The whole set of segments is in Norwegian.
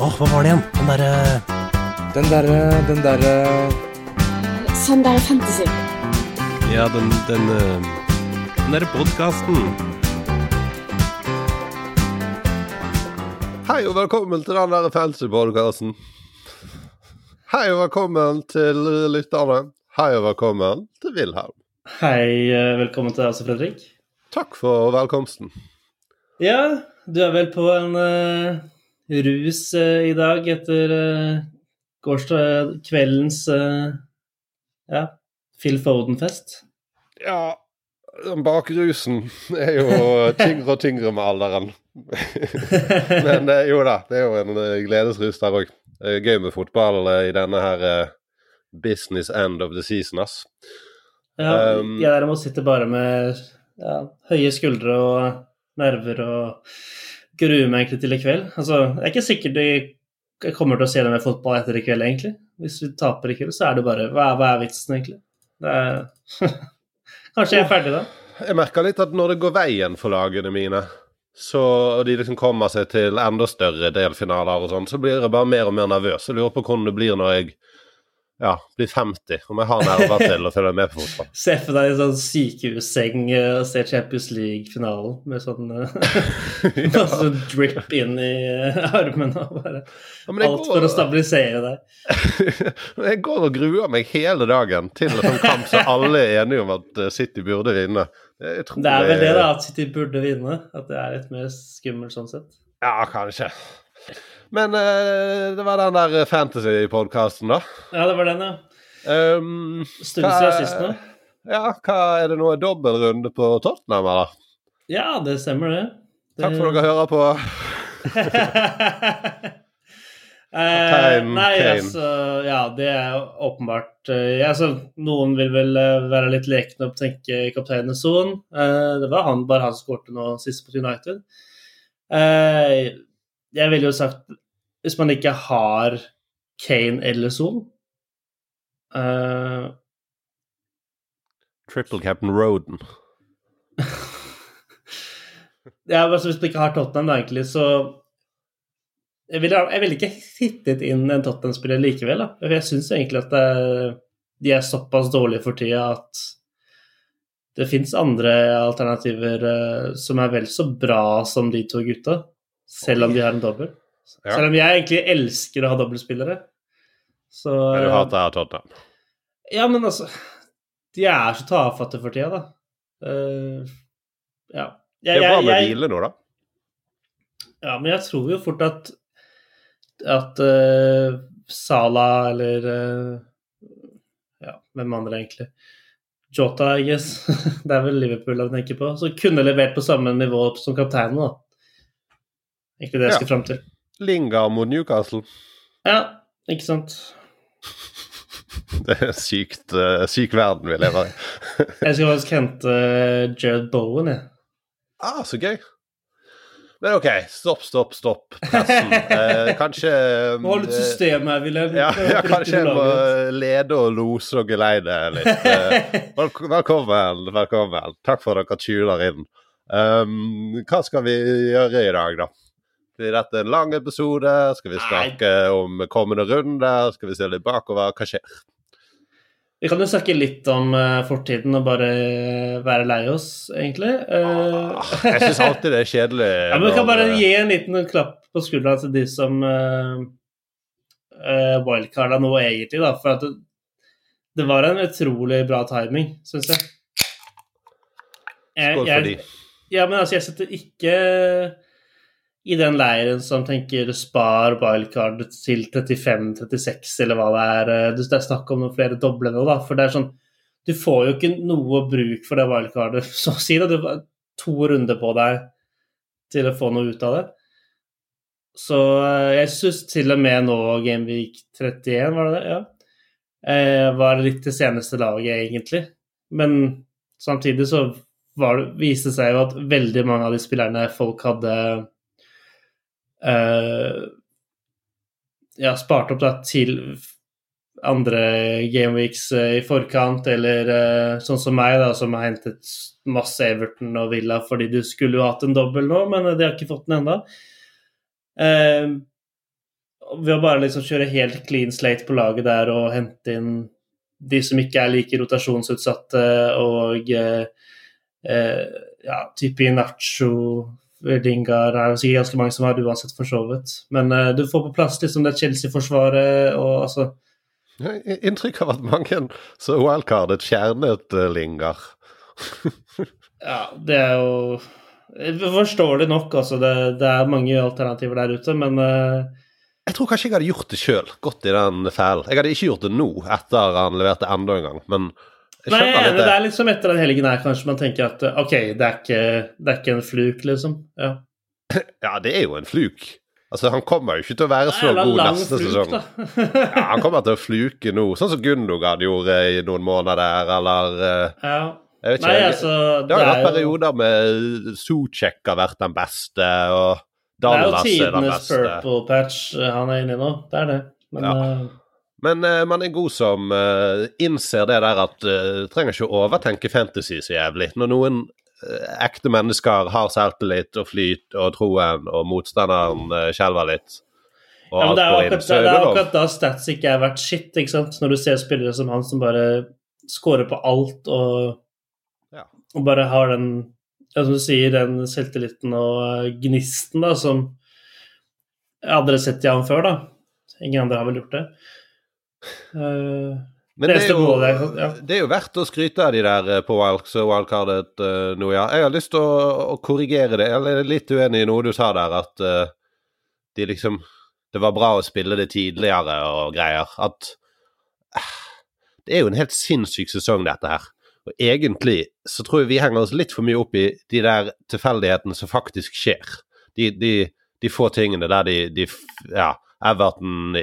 Åh, hva var det igjen? Den derre Den derre Den derre Sånn der fantasy. Ja, den Den, eh, den derre podkasten. Hei og velkommen til den der fancy podkasten. Hei og velkommen til lytterne. Hei og velkommen til Wilhelm. Hei, eh, velkommen til deg også, Fredrik. Takk for velkomsten. Ja, du er vel på en eh, rus eh, i dag etter gårsdag kveldens eh, ja, Phil Foden-fest. Ja, bakrusen er jo tyngre og tyngre med alderen. Men eh, jo da, det er jo en eh, gledesrus der òg. Gøy med fotball eh, i denne her eh, business end of the season, ass. Ja, Um, jeg derimot sitter bare med ja, høye skuldre og nerver og gruer meg egentlig til i kveld. Altså, det er ikke sikkert jeg kommer til å se det med fotball etter i kveld, egentlig. Hvis vi taper i kveld, så er det bare Hva, hva er vitsen, egentlig? Er Kanskje jeg er ferdig da? Jeg merker litt at når det går veien for lagene mine, så, og de liksom kommer seg til enda større delfinaler og sånn, så blir jeg bare mer og mer nervøs. Jeg lurer på hvordan det blir når jeg ja, blir 50, om jeg har nerver til å følge med på fotball. Se for deg en sånn sykehusseng eh, og se Champions League-finalen med sånn ja. masse drip inn i armen armene og bare Ja, Alt for å stabilisere deg. jeg går og gruer meg hele dagen til en sånn kamp som alle er enige om at eh, City burde vinne. Det er vel det, da, at City burde vinne. At det er litt mer skummelt sånn sett. Ja, kanskje. Men uh, det var den der fantasy-podkasten, da. Ja, det var den, ja. Um, Stund siden sist nå. ja, hva er det nå? Dobbeltrunde på Tottenham, eller? Ja, det stemmer, det. det... Takk for at dere hører på. Eh, Kaptein nei, Kane. altså Ja, det er åpenbart eh, altså, Noen vil vel eh, være litt lekne og tenke kapteinen Son. Eh, det var han, bare han som skårte nå sist på United. Eh, jeg ville jo sagt Hvis man ikke har Kane eller Son uh, Triple Captain Roden. Ja, altså Hvis man ikke har Tottenham, da, egentlig, så Jeg ville jeg vil ikke hittet inn en Tottenham-spiller likevel. da. For Jeg syns egentlig at det, de er såpass dårlige for tida at det fins andre alternativer uh, som er vel så bra som de to gutta, selv om de har en dobbel. Ja. Selv om jeg egentlig elsker å ha dobbeltspillere. Så Men du eh, hater Tottenham. ja, men altså De er så tafatte for tida, da. Uh, ja. Det er bra med hvile nå, da. Ja, men jeg tror jo fort at at uh, Sala eller uh, Ja, hvem andre, egentlig? Jota, I guess. det er vel Liverpool jeg tenker på. Så kunne levert på samme nivå som kapteinen, da. Egentlig det jeg Ja. skal fram til. Linga mot Newcastle. Ja, ikke sant. Det er sykt uh, syk verden vi lever i. Jeg skal faktisk hente eh, Jared Bowen, jeg. Ah, så gøy. Men OK, stopp, stopp, stopp pressen. Eh, kanskje Må ha litt eh, system her, Wilhelm. Ja, ja, kanskje jeg må lede og lose og geleide litt. Velk- velkommen, velkommen. Takk for at dere tuner inn. Um, hva skal vi gjøre i dag, da? Blir dette en lang episode? Skal vi snakke om kommende runder? Skal vi se litt bakover? Hva skjer? Vi kan jo snakke litt om uh, fortiden og bare eh, være lei oss, egentlig. Eh, Jeg syns alltid det er kjedelig. ja, men Vi kan bare gi en liten klapp på skuldra til de som uh, uh, wildcarda nå, egentlig, da. For det, det var en utrolig bra timing, syns jeg. Jeg- Skål for jeg- de. Ja, men altså, jeg setter ikke i den leiren som tenker spar wildcard til 35-36, eller hva det er. Eh, Det er snakk om noen flere doble nå, da. For det er sånn Du får jo ikke noe bruk for det wildcardet, så å si det. Du har to runder på deg til å få noe ut av det. Så eh, jeg syns til og med nå Gameweek 31, var det det? Ja. Eh, var litt det seneste laget, egentlig. Men samtidig så var det, viste det seg jo at veldig mange av de spillerne folk hadde ja, spart opp da, til andre gameweeks eh, i forkant, eller eh, sånn som meg, da, som har hentet masse Everton og Villa fordi du skulle jo hatt en dobbel nå, men de har ikke fått den ennå. Eh, ved å bare liksom kjøre helt clean slate på laget der og hente inn de som ikke er like rotasjonsutsatte, og eh, eh, ja, type Nacho, Lingard er det sikkert ganske mange som har det uansett, for så vidt. Men uh, du får på plass liksom det Chelsea-forsvaret og altså ja, Inntrykk av at mange så wildcardet fjernet uh, Lingard. Ja, det er jo Forståelig nok, altså. Det, det er mange alternativer der ute, men uh... Jeg tror kanskje jeg hadde gjort det sjøl, gått i den fælen. Jeg hadde ikke gjort det nå, etter han leverte enda en gang, men Nei, jeg Det er liksom etter den helgen her, kanskje man tenker at eh, OK, det er ikke, det er ikke en fluk, liksom. Ja. Ja, det er jo en fluk. Altså, han kommer jo ikke til å være så Jævla god neste fluk, sesong. Ja, han kommer til å fluke nå, sånn som Gundogan gjorde i noen måneder, eller eh, ja. Jeg vet ikke. Nei, altså det har jo vært perioder med Sucek har vært den beste, og Dallas er den beste. Det er jo tidenes purple patch eh, han er inne i nå. Det er det. Men Ja. eh, Men uh, man er god som uh, innser det der at uh, trenger ikke å overtenke fantasy så jævlig. Når noen ekte mennesker har selvtillit og flyt og troen, og motstanderen skjelver litt, og ja, men det er akkurat, det er er det lov. akkurat da stats ikke er verdt shit, ikke sant? Når du ser spillere som han som bare scorer på alt og, Ja. og bare har den ja, som du sier, den selvtilliten og gnisten da, som jeg hadde sett i han før, da. Ingen andre har vel gjort det. Eh, Men det det er, jo, ja. det er jo verdt å skryte av de der eh, på wild, wildcardet uh, nå, ja. Jeg har lyst til å, å korrigere det. Jeg er litt uenig i noe du sa der, at uh, de liksom Det var bra å spille det tidligere og greier. At uh, Det er jo en helt sinnssyk sesong, dette her. Og egentlig så tror jeg vi henger oss litt for mye opp i de der tilfeldighetene som faktisk skjer. De, de, de få tingene der de, de Ja, Everton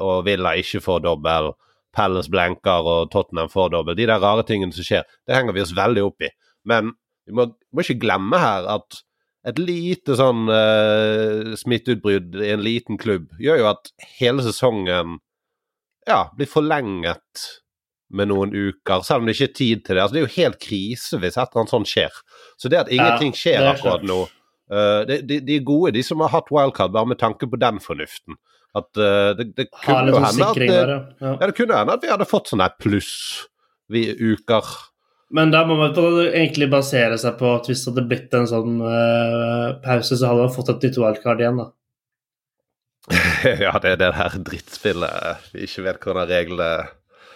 og Villa ikke får dobbel. Palace blenker og Tottenham får dobbel. De der rare tingene som skjer, det henger vi oss veldig opp i. Men vi må, må ikke glemme her at et lite sånn uh, smitteutbrudd i en liten klubb gjør jo at hele sesongen ja, blir forlenget med noen uker, selv om det ikke er tid til det. Altså, det er jo helt krise hvis et eller annet sånt skjer. Så det at ingenting skjer er akkurat nå uh, de, de, de er gode, de som har hatt wildcard, bare med tanke på den fornuften. At uh, det, det kunne jo sånn hende at det, ja. ja. det kunne hende at vi hadde fått sånne her pluss vi, uker. Men da må man egentlig basere seg på at hvis det hadde blitt en sånn uh, pause, så hadde man fått et nytt wildcard igjen, da. ja, det er det her drittspillet vi ikke vet hvordan reglene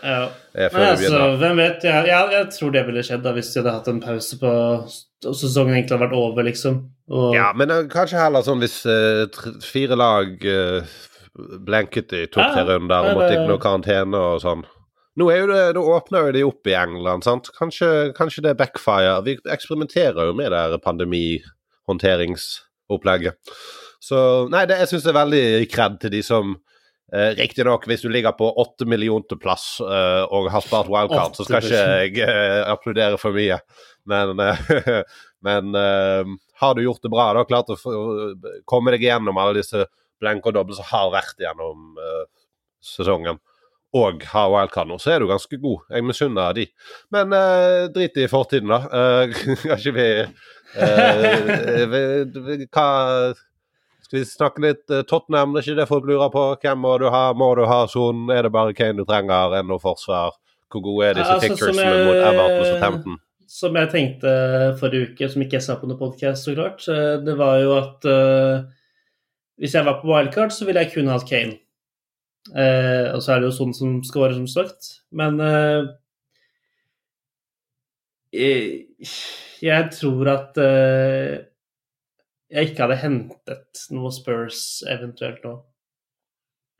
Ja. er før Men vi altså, begynner. hvem vet? Jeg, jeg, jeg tror det ville skjedd da hvis de hadde hatt en pause på sesongen egentlig hadde vært over, liksom. Og, Ja, men uh, kanskje heller sånn hvis uh, tre, fire lag uh, blenket i to-tre runder og måtte ikke noe karantene og sånn. Nå, er det, nå åpner jo de opp i England, sant. Kanskje, kanskje det backfire. Vi eksperimenterer jo med det her pandemihåndteringsopplegget. Så nei, det, jeg syns det er veldig kred til de som eh, Riktignok, hvis du ligger på åtte millionte plass eh, og har spart wildcard, så skal ikke jeg eh, applaudere for mye. Men, eh, men eh, har du gjort det bra, da klart å komme deg gjennom alle disse blenk og dobbel som har vært gjennom uh, sesongen, og har wildcard nå, så er du ganske god. Jeg misunner de. Men uh, drit i fortiden, da. Eh, vi, eh, vi, Hva skal vi snakke litt Tottenham, det er ikke det folk lurer på. Hvem må du ha? Må du ha sonen? Er det bare Kane du trenger? Er det noe forsvar? Hvor gode er disse Ja, altså, jeg- mot Everton og Southampton? Som jeg tenkte forrige uke, som ikke jeg sa på noen podkast, så klart, det var jo at eh, hvis jeg var på wildcard, så ville jeg kun hatt Kane. Eh, og så er det jo sånn som skal være, som sagt. Men eh, jeg, jeg tror at eh, jeg ikke hadde hentet noe Spurs eventuelt nå.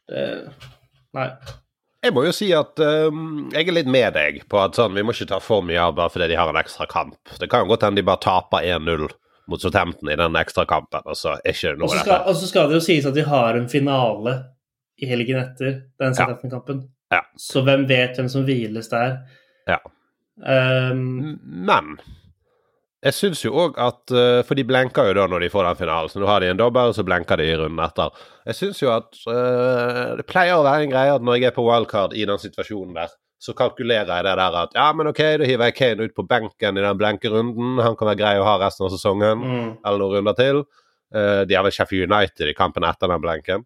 Nei. Jeg må jo si at um, jeg er litt med deg på at sånn, vi må ikke ta for mye av bare fordi de har en ekstra kamp. Det kan jo godt hende de bare taper 1-0 mot Southampton i den ekstra kampen, og så er ikke det Og noe så skal, og så skal det jo sies at de har en finale i helgen etter den Southampton-kampen. Ja. Så hvem vet hvem som hviles der? Ja. Um, Men jeg syns jo òg at øh, For de blenker jo da når de får den finalen. Så nå har de en dobbel, og så blenker de i runden etter. Jeg syns jo at uh, det pleier å være en greie at når jeg er på wildcard i den situasjonen der, så kalkulerer jeg det der at ja, men OK, da hiver jeg Kane ut på benken i den blenke runden. Han kan være grei å ha resten av sesongen. mm. eller noen runder til. Uh, de har vel Sheffield United i kampen etter den blenken.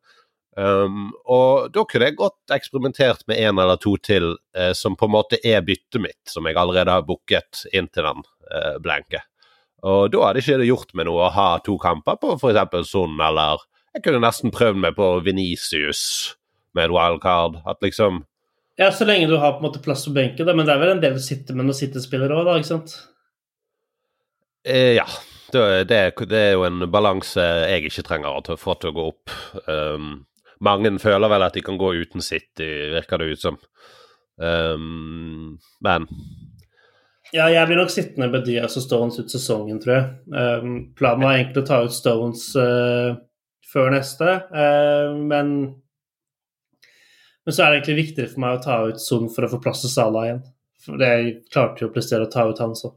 Um, og da kunne jeg godt eksperimentert med en eller to til uh, som på en måte er byttet mitt, som jeg allerede har booket inn til den uh, blenke. Og da hadde ikke det gjort meg noe å ha to kamper på f.eks. Son, eller jeg kunne nesten prøvd meg på Venicius med et wildcard. At liksom Ja, så lenge du har på en måte plass på benken, da. Men det er vel en del sitter med noen sittespillere òg, da, ikke sant? eh, Ja. Det, det, det er jo en balanse jeg ikke trenger å få til å gå opp. Um, mange føler vel at de kan gå uten City, virker det ut som. Um, men Ja, jeg blir nok sittende med Diaz og Stones ut sesongen, tror jeg. Um, planen var egentlig å ta ut Stones uh, før neste, uh, men Men så er det egentlig viktigere for meg å ta ut Son for å få plass til Salah igjen. For jeg klarte jo å prestere å ta ut han, så.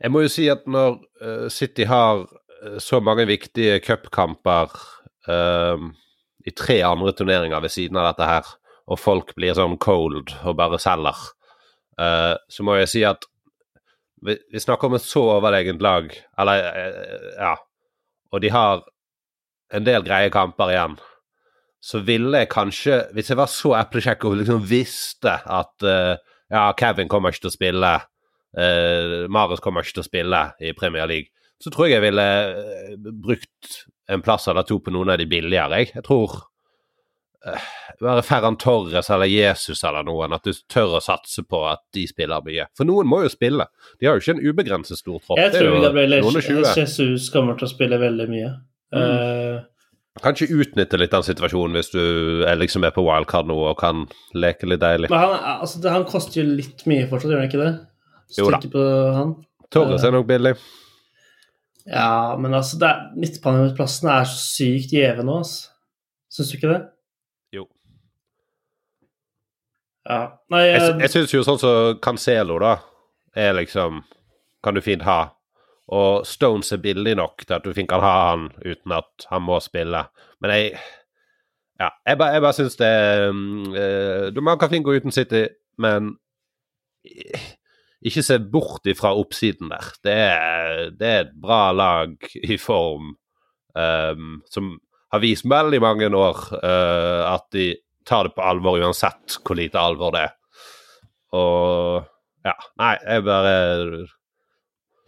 Jeg må jo si at når eh, City har eh, så mange viktige cupkamper um, i tre andre turneringer ved siden av dette her, og folk blir sånn cold og bare selger, uh, så må jeg si at vi, vi snakker om et så overlegent lag, eller uh, ja, og de har en del greie kamper igjen. Så ville jeg kanskje, hvis jeg var så eplekjekk og liksom visste at uh, ja, Kevin kommer ikke til å spille uh, Marius kommer ikke til å spille i Premier League, så tror jeg jeg ville eh, brukt en plass eller to på noen av de billigere. Jeg, jeg tror uh, være Ferran Torres eller Jesus eller noen, at du tør å satse på at de spiller mye. For noen må jo spille. De har jo ikke en ubegrenset stor tropp. Jeg tror Gabriel noen og 20. Jesus kommer til å spille veldig mye. Eh, Kanskje utnytte litt den situasjonen hvis du er liksom er på wildcard nå og kan leke litt deilig. men han, altså, han koster jo litt mye fortsatt, gjør han ikke det? Hvis Jo da. på han. Torres er nok billig. Ja, men altså, det er- så sykt gjeve nå, altså. Syns du ikke det? Jo. Ja. Nei, Jeg, jeg, jeg syns jo sånn som Cancelo, da, er liksom Kan du fint ha. Og Stones er billig nok til at du fint kan ha han uten at han må spille. Men jeg Ja, jeg bare, jeg syns det eh, du, Man kan fint gå uten City, men ikke se bort ifra oppsiden der. Det er, det er et bra lag i form um, som har vist veldig mange år uh, at de tar det på alvor uansett hvor lite alvor det er. Og ja, nei, jeg bare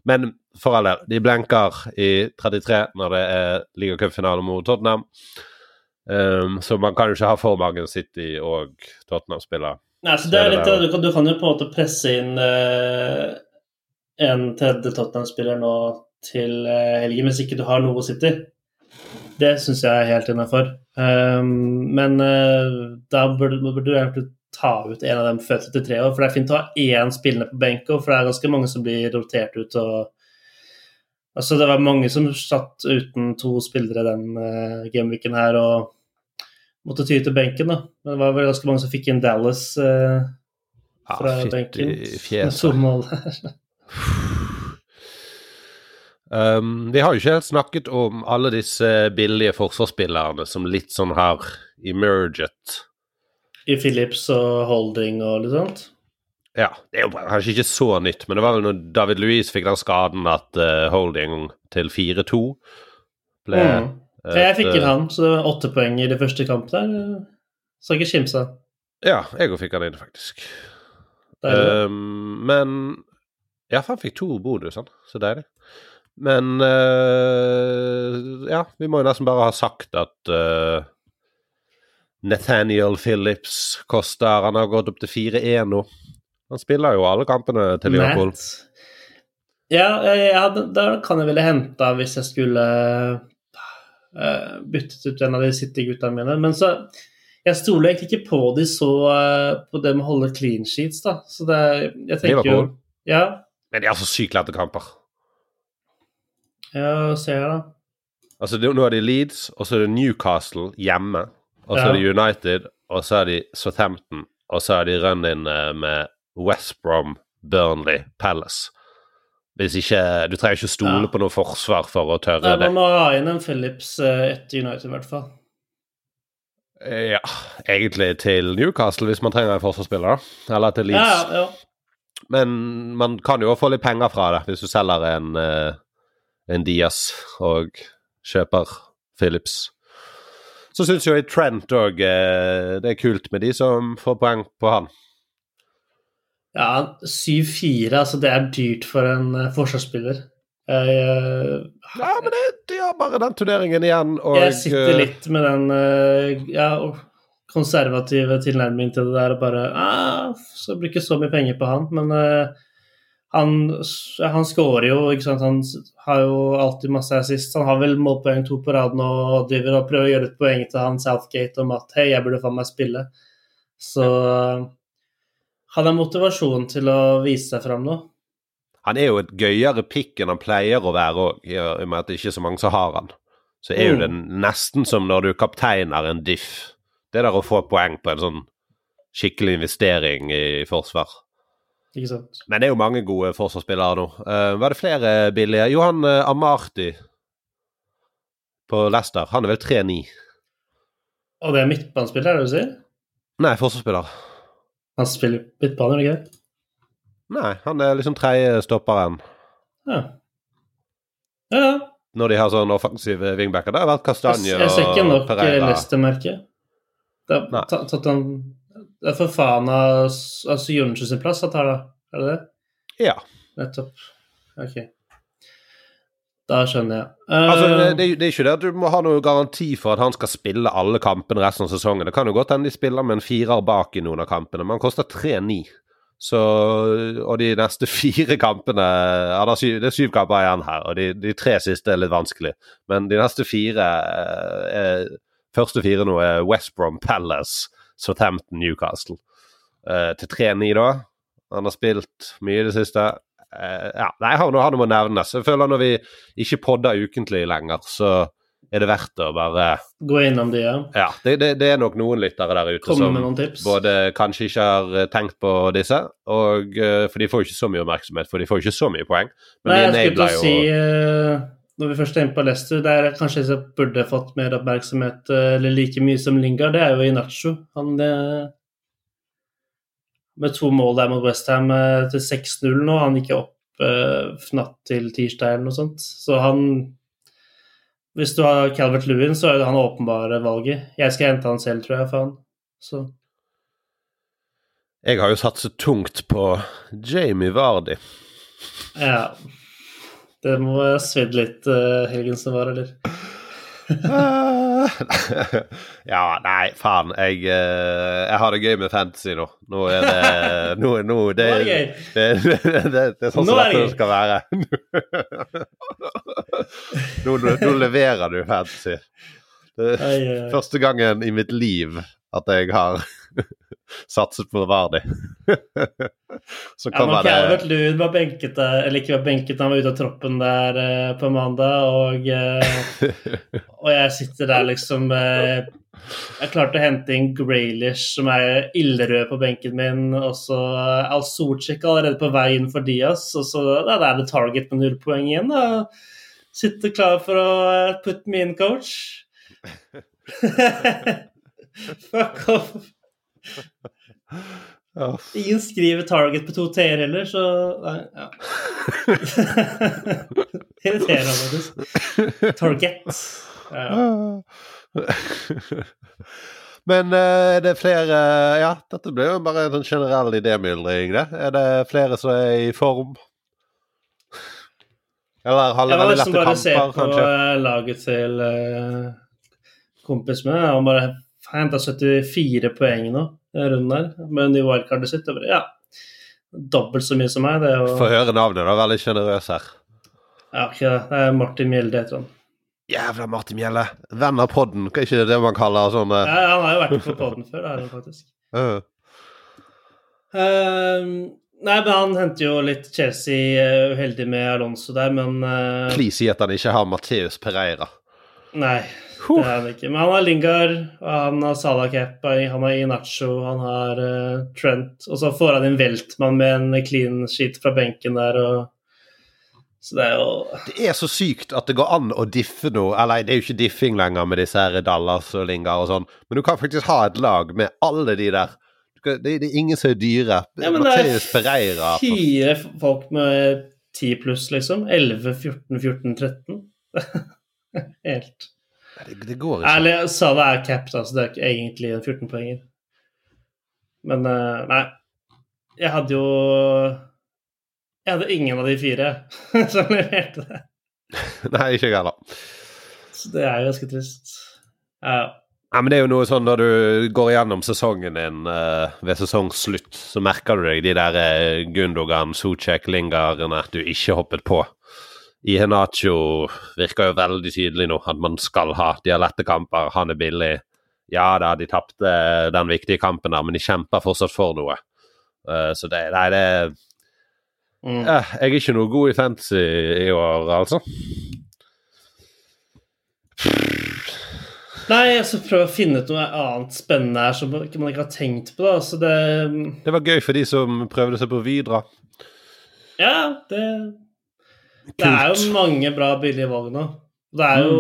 Men for all del, de blenker i 33 når det er ligacupfinale mot Tottenham. Um, så man kan jo ikke ha for mange City og Tottenham-spillere. nei, så så det er litt, du, kan, du kan jo på en måte presse inn uh, en tredje Tottenham-spiller nå til uh, helgen, hvis ikke du har noe City. Det syns jeg er helt innafor. Um, men uh, da burde, burde du egentlig ta ut en av dem før 33 år, for det er fint å ha én spillende på benken, for det er ganske mange som blir rotert ut. og Altså, det var mange som satt uten to spillere den uh, gameweeken her og måtte ty til benken, da. Men det var vel ganske mange som fikk inn Dallas uh, fra ja, benken. Um, vi har jo ikke helt snakket om alle disse billige forsvarsspillerne som litt sånn har emerget. I Philips og Holding og litt sånt. Ja, det er jo kanskje ikke så nytt, men det var vel når David Louise fikk den skaden at uh, holding til 4-2 ble Mm. Jeg fikk et, inn eh, han, så det var åtte poeng i det første kampet der. Skal ikke kimse. Ja, jeg òg fikk han inn, faktisk. Um, men Ja, for han fikk to bonus, han. Så deilig. Men uh, Ja, vi må jo nesten bare ha sagt at eh, Nathaniel Phillips koster Han har gått opp til 4-1 nå. Han spiller jo alle kampene til Liverpool. Ja, jeg, jeg da kan jeg ville henta hvis jeg skulle uh, byttet ut en av de City-guttene mine. Men så Jeg stoler egentlig ikke på de så uh, på det med å holde clean sheets, da. Så det Jeg tenker jo Liverpool? Ja, Men de har så sykt lette kamper. ja ser jeg, da. Altså, nå er det Leeds, og så er det Newcastle hjemme. Og så er det United, og så er de Southampton, og så er de run-in eh, med West Brom, Burnley, Palace. Hvis ikke Du trenger ikke stole Ja. på noe forsvar for å tørre det. man må ha inn en Phillips eh, etter United, i hvert fall. Eh, Ja, egentlig til Newcastle hvis man trenger en forsvarsspiller, da. Eller til Leeds. ja, ja. Men man kan jo få litt penger fra det hvis du selger en, en Diaz og kjøper Phillips. Så syns jo jeg Trent òg Det er kult med de som får poeng på han. Ja, 7-4, altså det er dyrt for en uh, forsvarsspiller. Jeg, uh, Ja, men det, de har bare den turneringen igjen, og jeg sitter eh, litt med den ja, konservative tilnærmingen til det der og bare ah, Så blir ikke så mye penger på han, men uh, han, han scorer jo, ikke sant. Han har jo alltid masse assist. Han har vel målpoeng to på rad nå og driver og prøver å gjøre et poeng til han Southgate om at hei, jeg burde faen meg spille. Så han har motivasjon til å vise seg fram nå. Han er jo et gøyere pick enn han pleier å være òg, i og med at det ikke er så mange som har han. Så er jo det nesten som når du kapteiner en diff. Det der å få poeng på en sånn skikkelig investering i forsvar. Ikke sant? Men det er jo mange gode forsvarsspillere nå. Uh, var det flere billige? Johan uh, Amarty på Leicester. Han er vel 3-9? Og det er midtbanespiller, er det du sier? Nei, forsvarsspiller. Han spiller midtbane, det ikke? Nei, han er liksom tredje stopperen. Ja. Ja, ja. Når de har sånn offensive wingbacker. Det har vært Kastanje og Pereira. jeg ser ikke nok Pereira. Leicester-merke. Det har Nei. tatt han Det er for faen av altså Jonsen sin plass han tar, da. Er det det? Ja. Nettopp. Ok. Da skjønner jeg. Uh, Altså, det, det, det er ikke det at du må ha noen garanti for at han skal spille alle kampene resten av sesongen. Det kan jo godt hende de spiller med en firer bak i noen av kampene, men han koster 3-9. Så, og de neste fire kampene ja, det, er syv, det er syv kamper igjen her, og de, de tre siste er litt vanskelig. Men de neste fire eh, er, Første fire nå er West Brom Palace, Southampton, Newcastle. Uh, til 3-9, da. Han har spilt mye i det siste. Uh, ja, nei, han, han må nevnes. Jeg føler når vi ikke podder ukentlig lenger, så er det verdt å bare Gå innom de, ja. Ja, det, det, det er nok noen lyttere der ute Komme som både kanskje ikke har eh, tenkt på disse, og, for de får ikke så mye oppmerksomhet, for de får ikke så mye poeng. Men Nei, jeg skulle til å si eh, Når vi først er inne på Leicester, der jeg kanskje jeg burde fått mer oppmerksomhet, eh, eller like mye som Lingard, det er jo Inacho. Han eh, Med to mål der mot Westham uh, til 6-0 nå. Han gikk opp eh, natt til tirsdag eller noe sånt. Så han Hvis du har Calvert Lewin, så er det han åpenbare valget. Jeg skal hente han selv, tror jeg, faen. Så Jeg har jo satset tungt på Jamie Vardy. ja. Det må ha svidd litt uh, helgen som var, eller? ja, nei, faen. Jeg, eh, jeg har det gøy med fantasy nå. Nå er det Nå, nå det, Nå er det. Det, det, det, det er sånn som det dette skal være. nå, nå, leverer du fantasy. Første gangen i mitt liv at jeg har satset på Vardi. Så Ja, kommer Calvert det Lewin var benket eller ikke var benket, han var ute av troppen der eh, på mandag, og, eh, og jeg sitter der liksom eh, Jeg klarte å hente inn Graylish, som er ildrød på benken min, og så Al Sorcik allerede på vei inn for Diaz, og så ja, da er det target med null poeng igjen. da. Sitter klar for å eh, putte me in, coach. Fuck off. Ja. Ingen skriver target på to t-er heller, så nei, ja. Irriterende, faktisk. Target. Ja. Men eh, er det flere Ja, dette blir jo bare en generell idémyldring, det. Er det flere som er i form? Eller har Jeg var veldig liksom lette bare se på eh, laget til uh, kompis med. Han bare henta 74 poeng nå runden der, med nye wildcardet sitt. Bare, ja, dobbelt så mye som meg. Det Få høre navnet, da. Veldig sjenerøs her. ja, ikke det. Det er Martin Mjelde, heter han. Jævla Martin Mjelle. Venn av podden, hva er ikke det man kaller sånn eh, Ja, han har jo vært på podden før, det er han faktisk. Uh. Um, nei, men han henter jo litt Chelsea eh, uheldig med Alonso der, men uh, Please si at han ikke har Mateus Pereira. Nei, det er han ikke. Men han har Lingard, han har Salah Kepa, han har Inacho, han har uh, Trent, og så får han inn Weltmann med en clean sheet fra benken der, og Så det er jo Det er så sykt at det går an å diffe noe. Eller det er jo ikke diffing lenger med disse her Dallas og Lingard og sånn, men du kan faktisk ha et lag med alle de der. Kan- Det, det er ingen som er dyre. Ja, men det er Pereira fire folk med 10 pluss, liksom. 11, 14, 14, 13. Helt Det, det går ikke. Ærlig, Salah er capped, altså. Det er ikke egentlig en 14-poenger. Men eh, nei. Jeg hadde jo Jeg hadde ingen av de fire som leverte det. Nei, ikke jeg heller. Så det er jo ganske trist. Ja. Nei, men det er jo noe sånn når du går gjennom sesongen din uh, ved sesongslutt, så merker du deg de der uh, Gundogan, Socek, Lingardene du ikke hoppet på. Ihenacho virker jo veldig tydelig nå at man skal ha. De har lette kamper, han er billig. Ja da, de tapte den viktige kampen der, men de kjemper fortsatt for noe. Uh, så det, nei, det Mm. uh, Jeg er ikke noe god i fantasy i år, altså. Nei, jeg skal prøve å finne ut noe annet spennende her som man ikke har tenkt på. da, så det Det var gøy for de som prøvde seg på Vidra. Ja, det Det er jo mange bra billige valg nå. Det er jo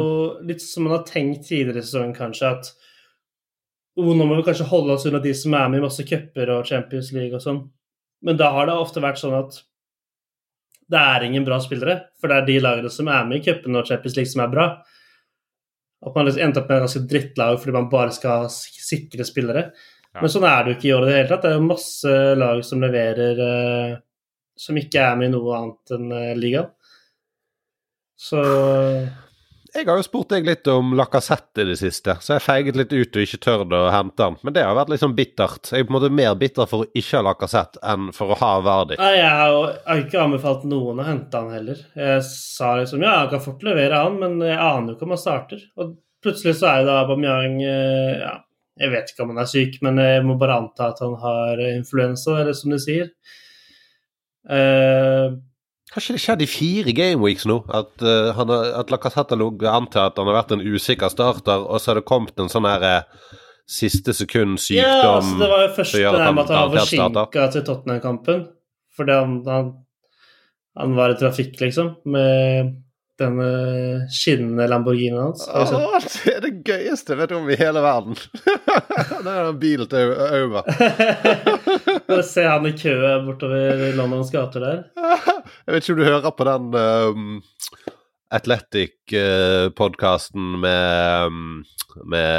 litt som man har tenkt tidligere i sesongen, kanskje, at oh, nå må vi kanskje holde oss unna de som er med i masse cuper og Champions League og sånn. Men da har det ofte vært sånn at det er ingen bra spillere, for det er de lagene som er med i cupene og Champions League, som er bra. At man liksom endte opp med et ganske drittlag fordi man bare skal ha sikre spillere. Ja. Men sånn er det jo ikke i år i det hele tatt. Det er jo masse lag som leverer eh, som ikke er med i noe annet enn eh, ligaen. Så Jeg har jo spurt deg litt om Lacassette i det siste, så jeg feiget litt ut og ikke tørde å hente han. Men det har vært litt sånn bittert. Jeg er på en måte mer bitter for å ikke ha Lacassette enn for å ha Verdi. Nei, jeg har jo ikke anbefalt noen å hente han heller. Jeg sa liksom ja, jeg kan fort levere han, men jeg aner jo ikke om han starter. Og plutselig så er jo da Aubameyang eh, ja, Jeg vet ikke om han er syk, men jeg må bare anta at han har influensa, eller som de sier. Eh, Har ikke det skjedd i fire gameweeks nå? At, uh, han har, at Lacassette antar at han har vært en usikker starter, og så har det kommet en sånn her eh, siste sekund sykdom ja, altså, det var jo først det med at han var forsinka til Tottenham-kampen. Fordi han, han, han var i trafikk, liksom, med den eh, skinnende Lamborghinien hans. Åh, det er det gøyeste jeg vet om i hele verden. det er den bilen til Auma. Bare se han i kø bortover Londons gater der. Jeg vet ikke om du hører på den um, Athletic-podkasten med, um, med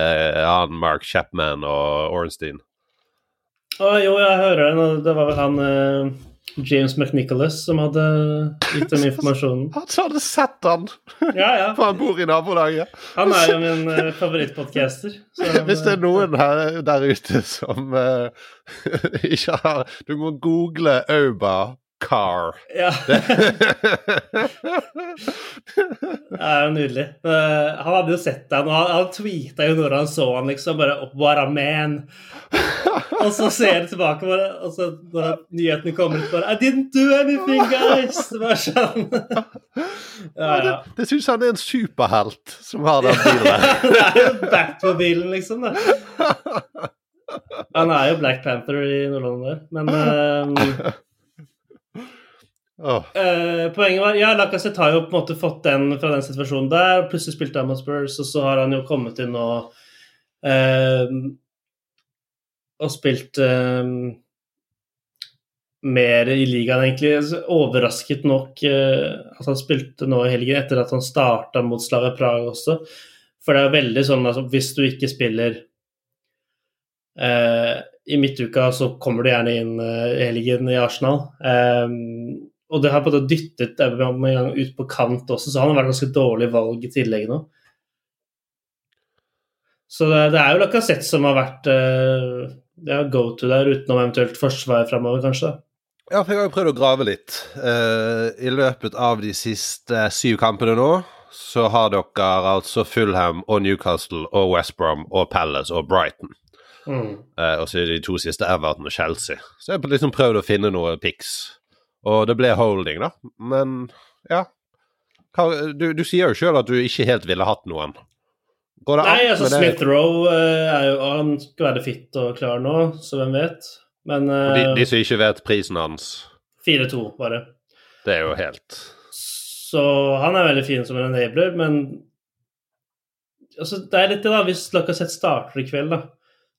han Mark Chapman og Ornstein. Å jo, jeg hører den, det var vel han eh, James McNicholas som hadde gitt dem informasjonen. Han som hadde sett han, Ja, ja. for han bor i nabolaget. Han er jo min uh, favorittpodcaster. Hvis det er eh, noen her der ute som uh, ikke har Du må google Auba Car. Ja. det er jo nydelig. Han hadde jo sett deg nå. han, han tweeta jo når han så han liksom bare What a man! Og så ser han tilbake, bare, og så når nyhetene kommer ut, bare I didn't do anything, guys! Det var sånn. Ja, ja. Det, det syns han er en superhelt som har den bilen. Det er jo Batmobilen, liksom. Da. Han er jo Black Panther i Nord-London men eh, Eh, poenget var Ja, Lacassette har jo på en måte fått den fra den situasjonen der. Plutselig spilte han mot Spurs, og så har han jo kommet inn og eh, Og spilt eh, mer i ligaen, egentlig. Altså, Overrasket nok at han spilte nå i helgen, etter at han starta mot Slavia Praha også. For det er veldig sånn altså, hvis du ikke spiller i midtuka, så kommer du gjerne inn i helgen i Arsenal. Eh, og det har på en måte dyttet Aubameyang ut på kant også, så han har vært ganske dårlig valg i tillegg nå. Så det, det er jo Lacassette som har vært uh, ja, go to der, utenom eventuelt forsvar framover, kanskje. Ja, for jeg har jo prøvd å grave litt. Uh, I løpet av de siste syv kampene nå, så har dere altså Fulham og Newcastle og West Brom og Palace og Brighton. Mm. Uh, og så er de to siste Everton og Chelsea. Så jeg har liksom prøvd å finne noen pics. Og det ble holding, da. Men ja. Du, du sier jo sjøl at du ikke helt ville hatt noen. Går det Nei, altså med det? Smith Roe er jo Han skal være fit og klar nå, så hvem vet. Men de, eh, de som ikke vet prisen hans, 4-2, bare. det er jo helt Så han er veldig fin som en enabler, men altså, det er litt det, da. Hvis Lacassette starter i kveld, da,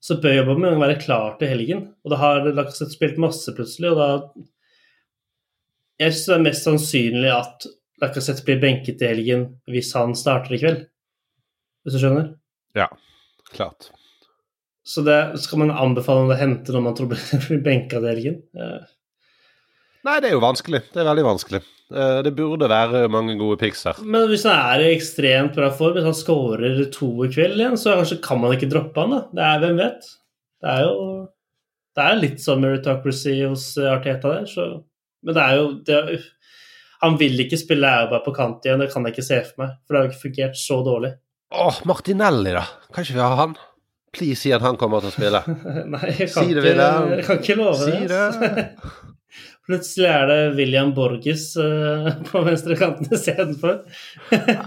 så bør Aubameyang være klar til helgen. Og da har Lacassette spilt masse plutselig, og da Jeg syns det er mest sannsynlig at Lacassette blir benket i helgen hvis han starter i kveld. hvis du skjønner. Ja, Klart. Så det skal man anbefale å hente når man tror blir benka i helgen. Nei, det er jo vanskelig. Det er veldig vanskelig. Eh, Det burde være mange gode picks her. Men hvis han er i ekstremt bra form, hvis han scorer to i kveld igjen, så kanskje kan man ikke droppe han, da. Det er, hvem vet? Det er jo Det er litt sånn meritocracy hos Arteta der, så Men det er jo det er, Han vil ikke spille Auba på kant igjen, det kan jeg ikke se for meg. For det har jo ikke fungert så dårlig. Åh, Martinelli, da. Kan ikke vi ha han? Please si at han kommer til å spille. Nei, jeg kan, Si det, ikke, jeg kan ikke love Si det. altså. Plutselig er det William Borges uh, på venstrekanten istedenfor.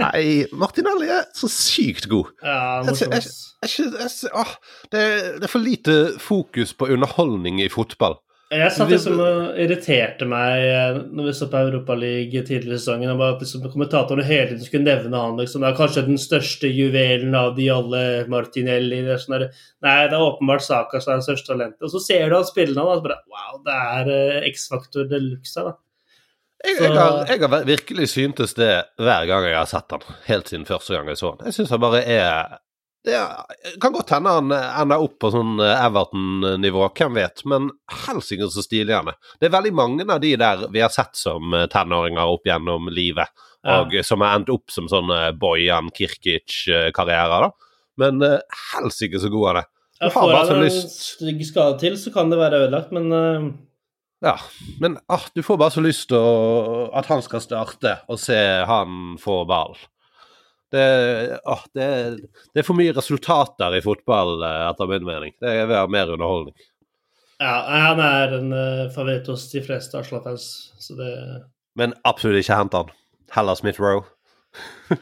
Nei, Martinelli er så sykt god. Ja, Jeg morsomt. Jeg, jeg, ser- det, det er for lite fokus på underholdning i fotball. Jeg satt liksom og irriterte meg eh, når vi så på Europaligaen tidligere i sesongen. bare at liksom Kommentatorene hele tiden skulle nevne han. liksom, Det er kanskje den største juvelen av de alle, Martinelli. Det sånn der, Nei, det er åpenbart Saka som er det største talentet. Og så ser du han spiller nå, og så bare Wow, det er eh, X-faktor de luxe her, da. Jeg, jeg, har, jeg har virkelig syntes det hver gang jeg har sett han, helt siden første gang jeg så han. Jeg syns han bare er det kan godt hende han ender opp på sånn Everton-nivå, hvem vet, men helsike så stilig han er. Det er veldig mange av de der vi har sett som eh, tenåringer opp gjennom livet, Ja. og som har endt opp som sånne Bojan Kirkic-karrierer, da. Men helsike så god han er. Du Får han en lyst stygg skade til, så kan det være ødelagt, men uh... Ja, men ah, du får bare så lyst til at han skal starte, og se han få ball. Det, ah, det, det er for mye resultater i fotball, eh, etter min mening. Det er være mer underholdning. ja, han er en uh, favoritt hos de fleste Arsenal-fans, så det Men absolutt ikke hent han. Heller Smith Roe.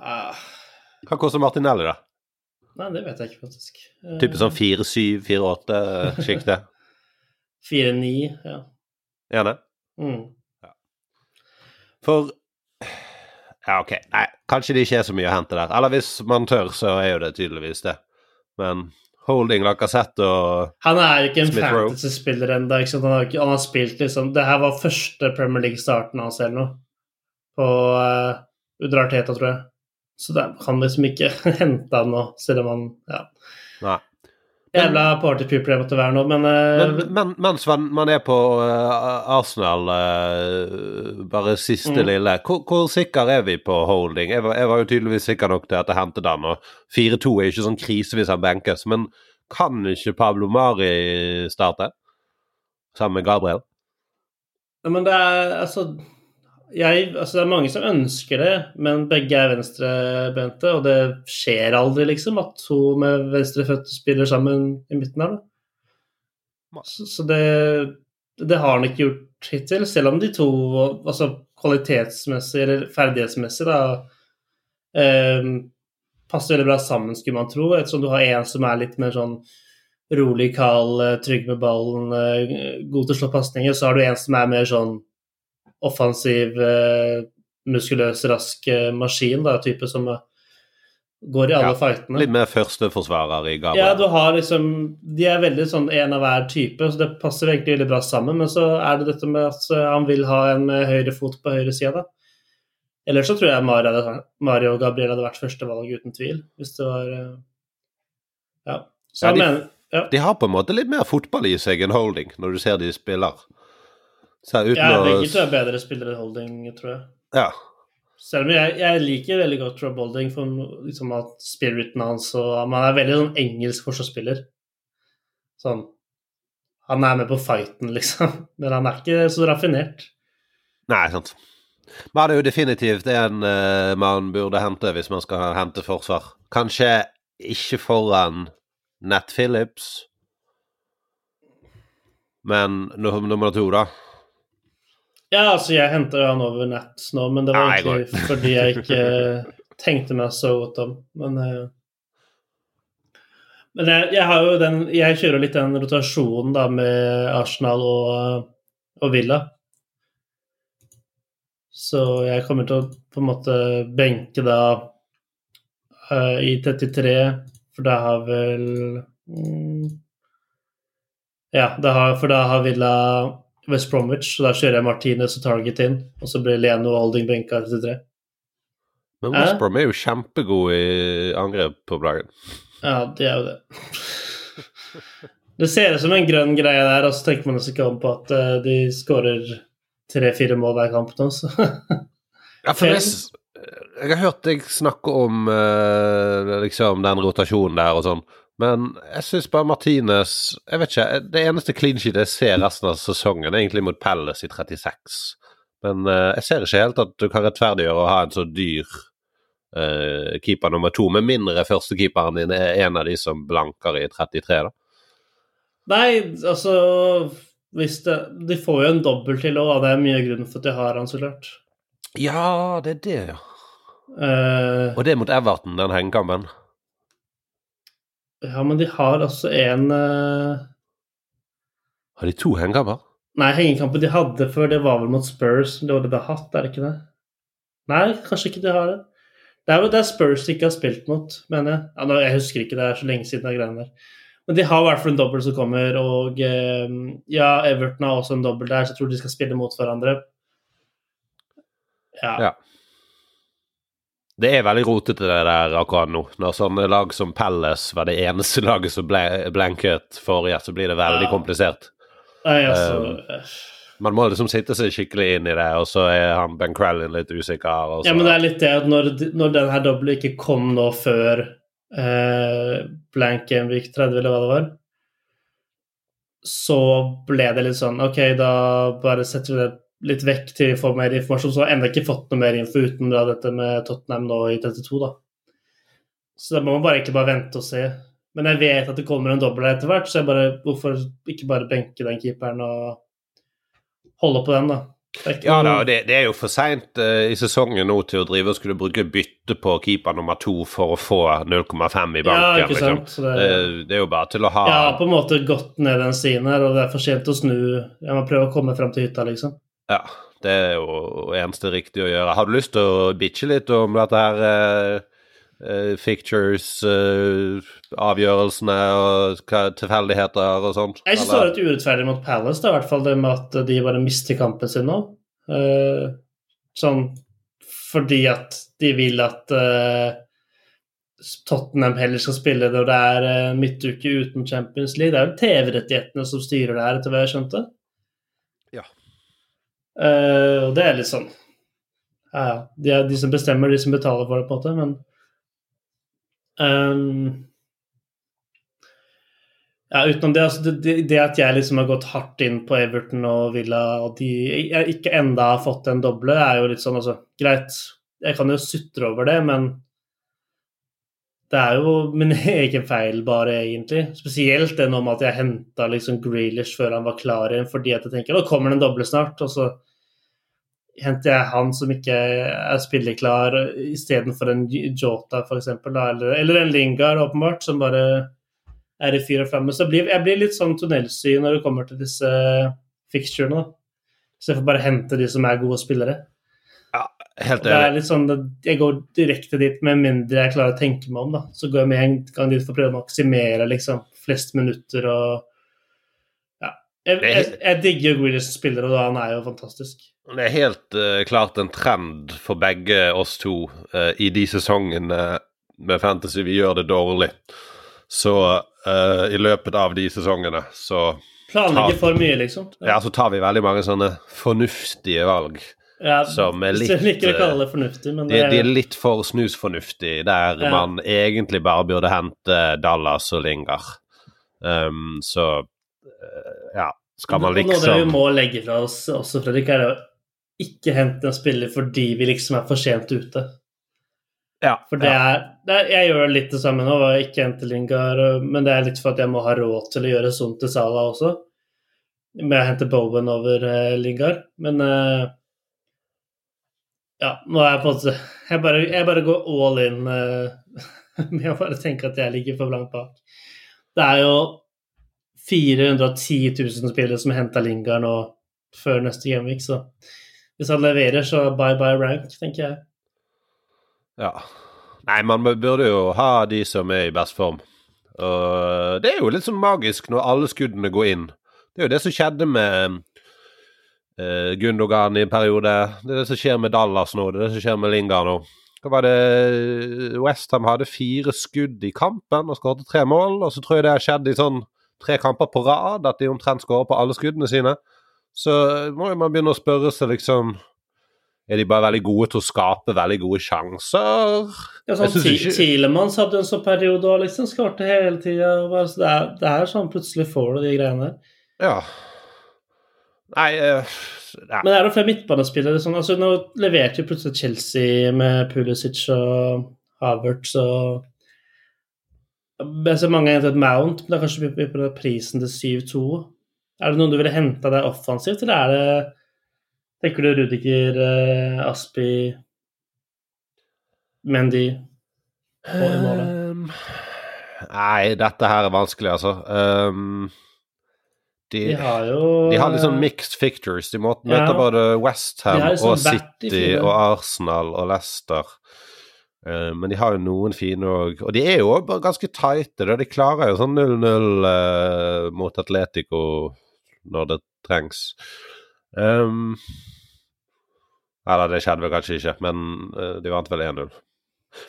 ah, Hva koster Martinelli, da? Nei, det vet jeg ikke, faktisk. Typisk Type sånn 4-7-4-8-sjiktet? 4-9, ja. Gjerne? Mm. For Ja, OK. Nei, kanskje det ikke er så mye å hente der. Eller hvis man tør, så er jo det tydeligvis det. Men Holding, Lacassette og Han er ikke en fantasy-spiller ennå. Han, har ikke- han har spilt liksom Det her var første Premier League-starten hans eller noe. På uh, under Arteta, tror jeg. Så det han liksom ikke henta han nå, selv om han Ja. Nei. Jævla partypooper jeg måtte være nå, men, eh, Men, men mens man, er på eh, Arsenal, eh, bare siste Mm. lille hvor, hvor sikker er vi på holding? Jeg var, jeg var jo tydeligvis sikker nok til at jeg hentet han, og 4-2 er ikke sånn krise hvis han benkes. Men kan ikke Pablo Mari starte? Sammen med Gabriel? Ja, men det er altså jeg, altså Det er mange som ønsker det, men begge er venstrebente, og det skjer aldri, liksom, at to med venstrefødte spiller sammen i midten her, da. Så, så det, det har han ikke gjort hittil, selv om de to, altså kvalitetsmessig eller ferdighetsmessig, da, eh, passer veldig bra sammen, skulle man tro, ettersom du har en som er litt mer sånn rolig, kald, trygg med ballen, eh, god til å slå pasninger, så har du en som er mer sånn offensiv, eh, muskuløs, rask eh, maskin, da, type som eh, går i alle Ja, fightene. Litt mer førsteforsvarer i Gabriel. Ja, du har liksom De er veldig sånn en av hver type, så det passer egentlig veldig bra sammen. Men så er det dette med at han vil ha en høyre fot på høyre side, da. Ellers så tror jeg Mario, og Gabriel hadde vært førstevalg, uten tvil. Hvis det var Ja. Så Ja, han de- mener ja. De har på en måte litt mer fotball i seg enn holding, når du ser de spiller. Så uten Ja, begge to er bedre spillere enn Holding, tror jeg. Ja. Selv om jeg, jeg liker veldig godt Rob Holding for liksom at spiriten hans og Han er veldig sånn engelsk forsvarsspiller. Sånn Han er med på fighten, liksom, men han er ikke så raffinert. Nei, sant. Men det er jo definitivt en uh, man burde hente hvis man skal hente forsvar. Kanskje ikke foran Nat Phillips, men nummer to, da. Ja, altså, jeg henter han over nett nå, men det var Nei, egentlig fordi jeg ikke tenkte meg så godt om. Men eh, Men jeg, jeg har jo den Jeg kjører litt den rotasjonen da med Arsenal og, og Villa. Så jeg kommer til å på en måte benke da uh, i 33, for da har vel mm, Ja, da har, for da har Villa West Bromwich, så da kjører jeg Martinez og Target inn, og så blir Leno og Holding benka i 33. Men? West Brom er jo kjempegod i angrep på dagen. Ja, det er jo det. Det ser ut som en grønn greie der, og så tenker man ikke om på at eh, de skårer tre-fire mål hver kamp nå, så Ja, for er jeg har hørt deg snakke om eh, liksom den rotasjonen der og sånn, men jeg syns bare Martinez Jeg vet ikke, det eneste clean sheet jeg ser resten av sesongen, er egentlig mot Palace i 36. Men uh, jeg ser ikke helt at du kan rettferdiggjøre å ha en så dyr uh, keeper nummer to, med mindre førstekeeperen din er en av de som blanker i 33, da. Nei, altså hvis det, De får jo en dobbel til òg, det er mye grunn for at de har han, så klart. Ja, det er det, ja. Uh, Og det er mot Everton, den hengekampen. Ja, men de har altså en uh... Har de to hengekamper? Nei, hengekampen de hadde før, det var vel mot Spurs. Det var det de har hatt, er det ikke det? Nei, kanskje ikke de har det. Det er jo det Spurs de ikke har spilt mot, mener jeg. Ja, nå, jeg husker ikke, det er så lenge siden det greiene der. Men de har i hvert fall en dobbel som kommer, og eh, ja, Everton har også en dobbel der, så jeg tror de skal spille mot hverandre. Ja. Ja. Det er veldig rotete det der akkurat nå. Når sånne lag som Palace var det eneste laget som ble blanket forrige, så blir det veldig Ja. komplisert. Nei, altså Man må liksom sitte seg skikkelig inn i det, og så er han Ben Crellin litt usikker. Ja, men det er litt det at når, når den her doble ikke kom nå før eh, blank game 30, eller hva det var, så ble det litt sånn OK, da bare setter vi det litt vekk til vi får mer informasjon. Så har jeg ennå ikke fått noe mer info uten da dette med Tottenham nå i 32, da. Så da må man bare egentlig bare vente og se. Men jeg vet at det kommer en dobbel etter hvert, så jeg bare, hvorfor ikke bare benke den keeperen og holde på den, da? Ikke Ja da, det, det er jo for seint i sesongen nå til å drive og skulle bruke bytte på keeper nummer to for å få 0,5 i banken. Ja, ikke liksom. sant. Liksom. det, uh, det er jo bare til å ha Jeg har på en måte gått ned den stien her, og det er for sent å snu. Jeg må prøve å komme frem til hytta, liksom. Ja, det er jo eneste riktige å gjøre. Har du lyst til å bitche litt om dette her eh, eh, fictures, eh, og hva, tilfeldigheter og sånt? Jeg syns det var litt urettferdig mot Palace, da, i hvert fall det med at de bare mister kampen sin nå. Uh, sånn fordi at de vil at uh, Tottenham heller skal spille når det er midtuke uten Champions League. Det er jo TV-rettighetene som styrer det her, etter hva jeg skjønte. Eh, og det er litt sånn Ja, ja. De er de som bestemmer, de som betaler for det, på en måte, men um, ja, utenom det, altså det, det, at jeg liksom har gått hardt inn på Everton og Villa, og de ikke enda har fått en doble, er jo litt sånn altså Greit, jeg kan jo sutre over det, men det er jo min egen feil, bare, egentlig. Spesielt det nå med at jeg henta liksom Grealish før han var klar igjen, fordi at jeg tenker nå kommer det en doble snart, og så henter jeg han som ikke er spilleklar, istedenfor en Jota, f.eks., eller, eller en Lingard, åpenbart, som bare er i fyr og flamme. Så jeg blir, jeg blir litt sånn tunnelsyn når det kommer til disse fixturene. Så jeg får bare hente de som er gode spillere. Helt Det er litt sånn, at Jeg går direkte dit med mindre jeg klarer å tenke meg om. da. Så går jeg med en gang dit for å prøve å maksimere liksom, flest minutter og Ja. Jeg, jeg, jeg digger Grealish som spiller, og han er jo fantastisk. Det er helt uh, klart en trend for begge oss to uh, i de sesongene med Fantasy vi gjør det dårlig. Så uh, i løpet av de sesongene så Planlegger Ta- for mye, liksom. Ja, så tar vi veldig mange sånne fornuftige valg. Ja, som er hvis litt, Jeg liker å eh, kalle det fornuftig, men De, det de er litt for snusfornuftig, der Ja. man egentlig bare burde hente Dallas og Lingard. Um, så eh, ja, skal man Og Noe vi liksom må legge fra oss også, Fredrik, er å ikke hente en spiller fordi vi liksom er for sent ute. Ja, For det ja. er, det er Jeg gjør litt det samme nå, ikke hente Lingard, men det er litt for at jeg må ha råd til å gjøre sånt til Salah også. Med å hente Bowen over eh, Lingard. Men eh, ja, nå er jeg på en måte Jeg bare, jeg bare går all in uh, med å bare tenke at jeg ligger for langt bak. Det er jo 410 000 spillere som henta Lingard nå før neste gameweek, så hvis han leverer, så bye bye rank, tenker jeg. ja. Nei, man burde jo ha de som er i best form. Og det er jo litt sånn magisk når alle skuddene går inn. Det er jo det som skjedde med eh, Gundogan i en periode. Det er det som skjer med Dallas nå, det er det som skjer med Lingard nå. Hva var det Westham hadde fire skudd i kampen og skåret tre mål. Og så tror jeg det har skjedd i sånn tre kamper på rad at de omtrent skårer på alle skuddene sine. Så må jo man begynne å spørre seg liksom Er de bare veldig gode til å skape veldig gode sjanser? Ja, sånn, ikke- Tilemanns hadde en sånn periode og liksom skårte hele tida. Så det, det er sånn plutselig får du de greiene der. Ja. Nei uh, ja. Men er det flere midtbanespillere sånn, altså Nå leverte jo plutselig Chelsea med Pulisic og Havertz og Jeg ser mange har hentet Mount, men det er kanskje på prisen til 7-2. Er det noen du ville henta deg offensivt, eller er det Tenker du Rudiger, eh, Aspi, Mendy og i målet? Ehm, nei, dette her er vanskelig, altså. Ehm, de, De har jo de har litt sånn mixed fictures. De må Ja. både Westham liksom og City og Arsenal og Leicester. Uh, men de har jo noen fine òg. Og de er jo ganske tighte. De klarer jo sånn 0-0 uh, mot Atletico når det trengs. Um, eller det skjedde vel kanskje ikke, men uh, de vant vel 1-0.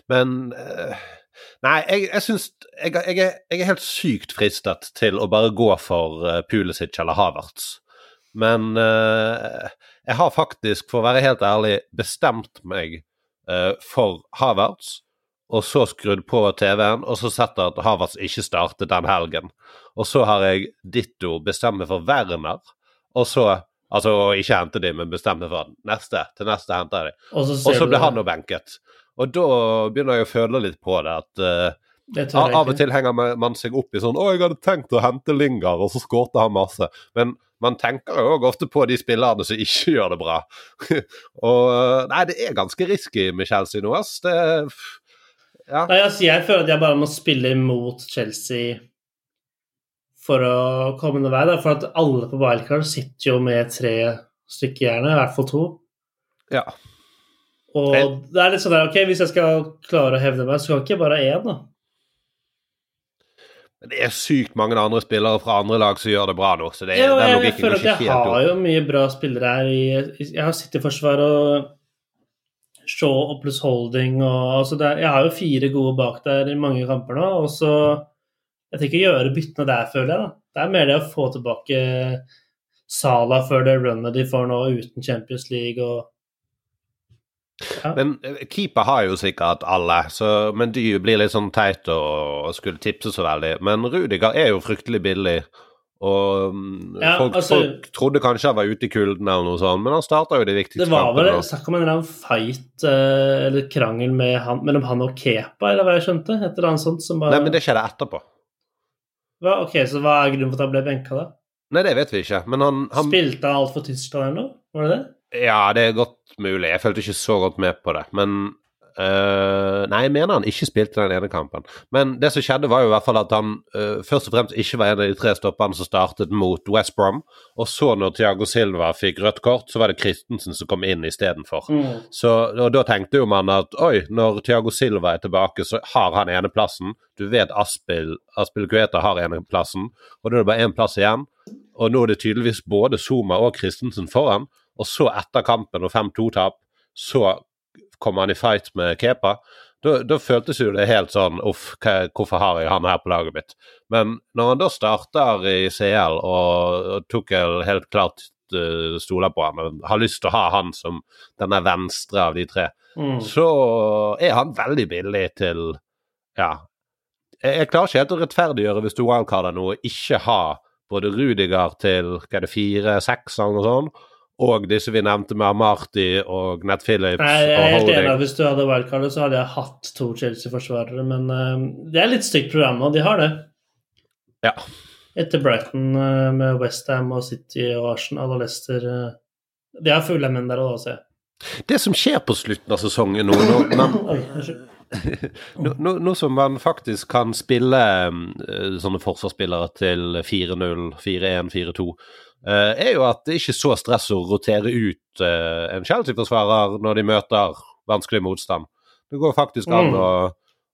Men eh, Nei, jeg, jeg syns jeg, jeg, jeg er helt sykt fristet til å bare gå for uh, Pulisic eller Havertz. Men uh, jeg har faktisk, for å være helt ærlig, bestemt meg uh, for Havertz. Og så skrudd på TV-en, og så sett at Havertz ikke startet den helgen. Og så har jeg ditto bestemme for Werner, og så Altså ikke hente de, men bestemme for neste. Til neste henter jeg de. Og så, Og så ble han nå benket. Og da begynner jeg å føle litt på det at uh, Det av og til henger man- seg opp i sånn 'Å, jeg hadde tenkt å hente Lingard', og så skårte han masse. Men man tenker jo òg ofte på de spillerne som ikke gjør det bra. og Nei, det er ganske risky med Chelsea nå, ass. Det Ja. Nei, altså, jeg føler at jeg bare må spille imot Chelsea for å komme noen vei. Da. For at alle på wildcard sitter jo med tre stykker gjerne, i hvert fall to. ja. Og det er litt sånn der, ok, hvis jeg skal klare å hevde meg, så kan ikke bare én, da. Men Det er sykt mange andre spillere fra andre lag som gjør det bra nå, så det, Ja, den jeg, jeg føler at jeg har jo mye bra spillere her i Jeg har City-forsvar og Shaw og pluss Holding og altså er- Jeg har jo fire gode bak der i mange kamper nå, og så Jeg tenker å gjøre byttene der, føler jeg. da. Det er mer det å få tilbake Sala før det runnet de får nå uten Champions League og ja. Men eh, keeper har jo sikkert alle, så, men de blir litt sånn teit å skulle tipse så veldig. Men Rudiger er jo fryktelig billig, og mm, Ja, folk, altså- folk trodde kanskje han var ute i kulden eller noe sånt, men han starta jo de viktigste Det var vel kampene. snakk om en eller annen fight eh, eller krangel med han, mellom han og Kepa, eller hva jeg skjønte? Et eller annet sånt som bare Nei, men det skjedde etterpå. hva, Ok, så hva er grunnen for at han ble benka, da? Nei, det vet vi ikke, men han, han Spilte han alt for Tyskland eller noe? Var det det? Ja, det er godt mulig. Jeg følte ikke så godt med på det. Men Uh, Nei, jeg mener han ikke spilte den ene kampen. Men det som skjedde, var jo i hvert fall at han uh, først og fremst ikke var en av de tre stopperne som startet mot West Brom. Og så, når Thiago Silva fikk rødt kort, så var det Christensen som kom inn istedenfor. Mm. Så og da tenkte jo man at oi, når Thiago Silva er tilbake, så har han eneplassen. Du vet Aspil, Aspil Gueta har eneplassen, og da er det bare én plass igjen. Og nå er det tydeligvis både Zuma og Christensen foran. Og så etter kampen og 5-2-tap, så kommer han i fight med Kepa. Da, da føltes jo det helt sånn Uff, hva, hvorfor har jeg han her på laget mitt? Men når han da starter i CL, og, og Tukkel helt klart uh, stoler på han og har lyst til å ha han som denne venstre av de tre, Mm. så er han veldig billig til Ja. Jeg, jeg klarer ikke helt å rettferdiggjøre hvis du wildcarder noe, ikke ha både Rudiger til hva er det, fire-seks eller noe sånt, og disse vi nevnte med Amarty og Ned Phillips Nei, jeg er helt enig. Hvis du hadde wildcardet, så hadde jeg hatt to Chelsea-forsvarere. Men uh, det er litt stygt program, og de har det. Ja. Etter Brighton uh, med Westham og City og Arsenal og Leicester. uh, de har fulle menn der òg, ser jeg. Det som skjer på slutten av sesongen nå, nå, nå, nå, nå som man faktisk kan spille sånne forsvarsspillere til 4-0, 4-1, 4-2, eh, er jo at det ikke er så stress å rotere ut eh, en Chelsea-forsvarer når de møter vanskelig motstand. Det går faktisk an Mm. å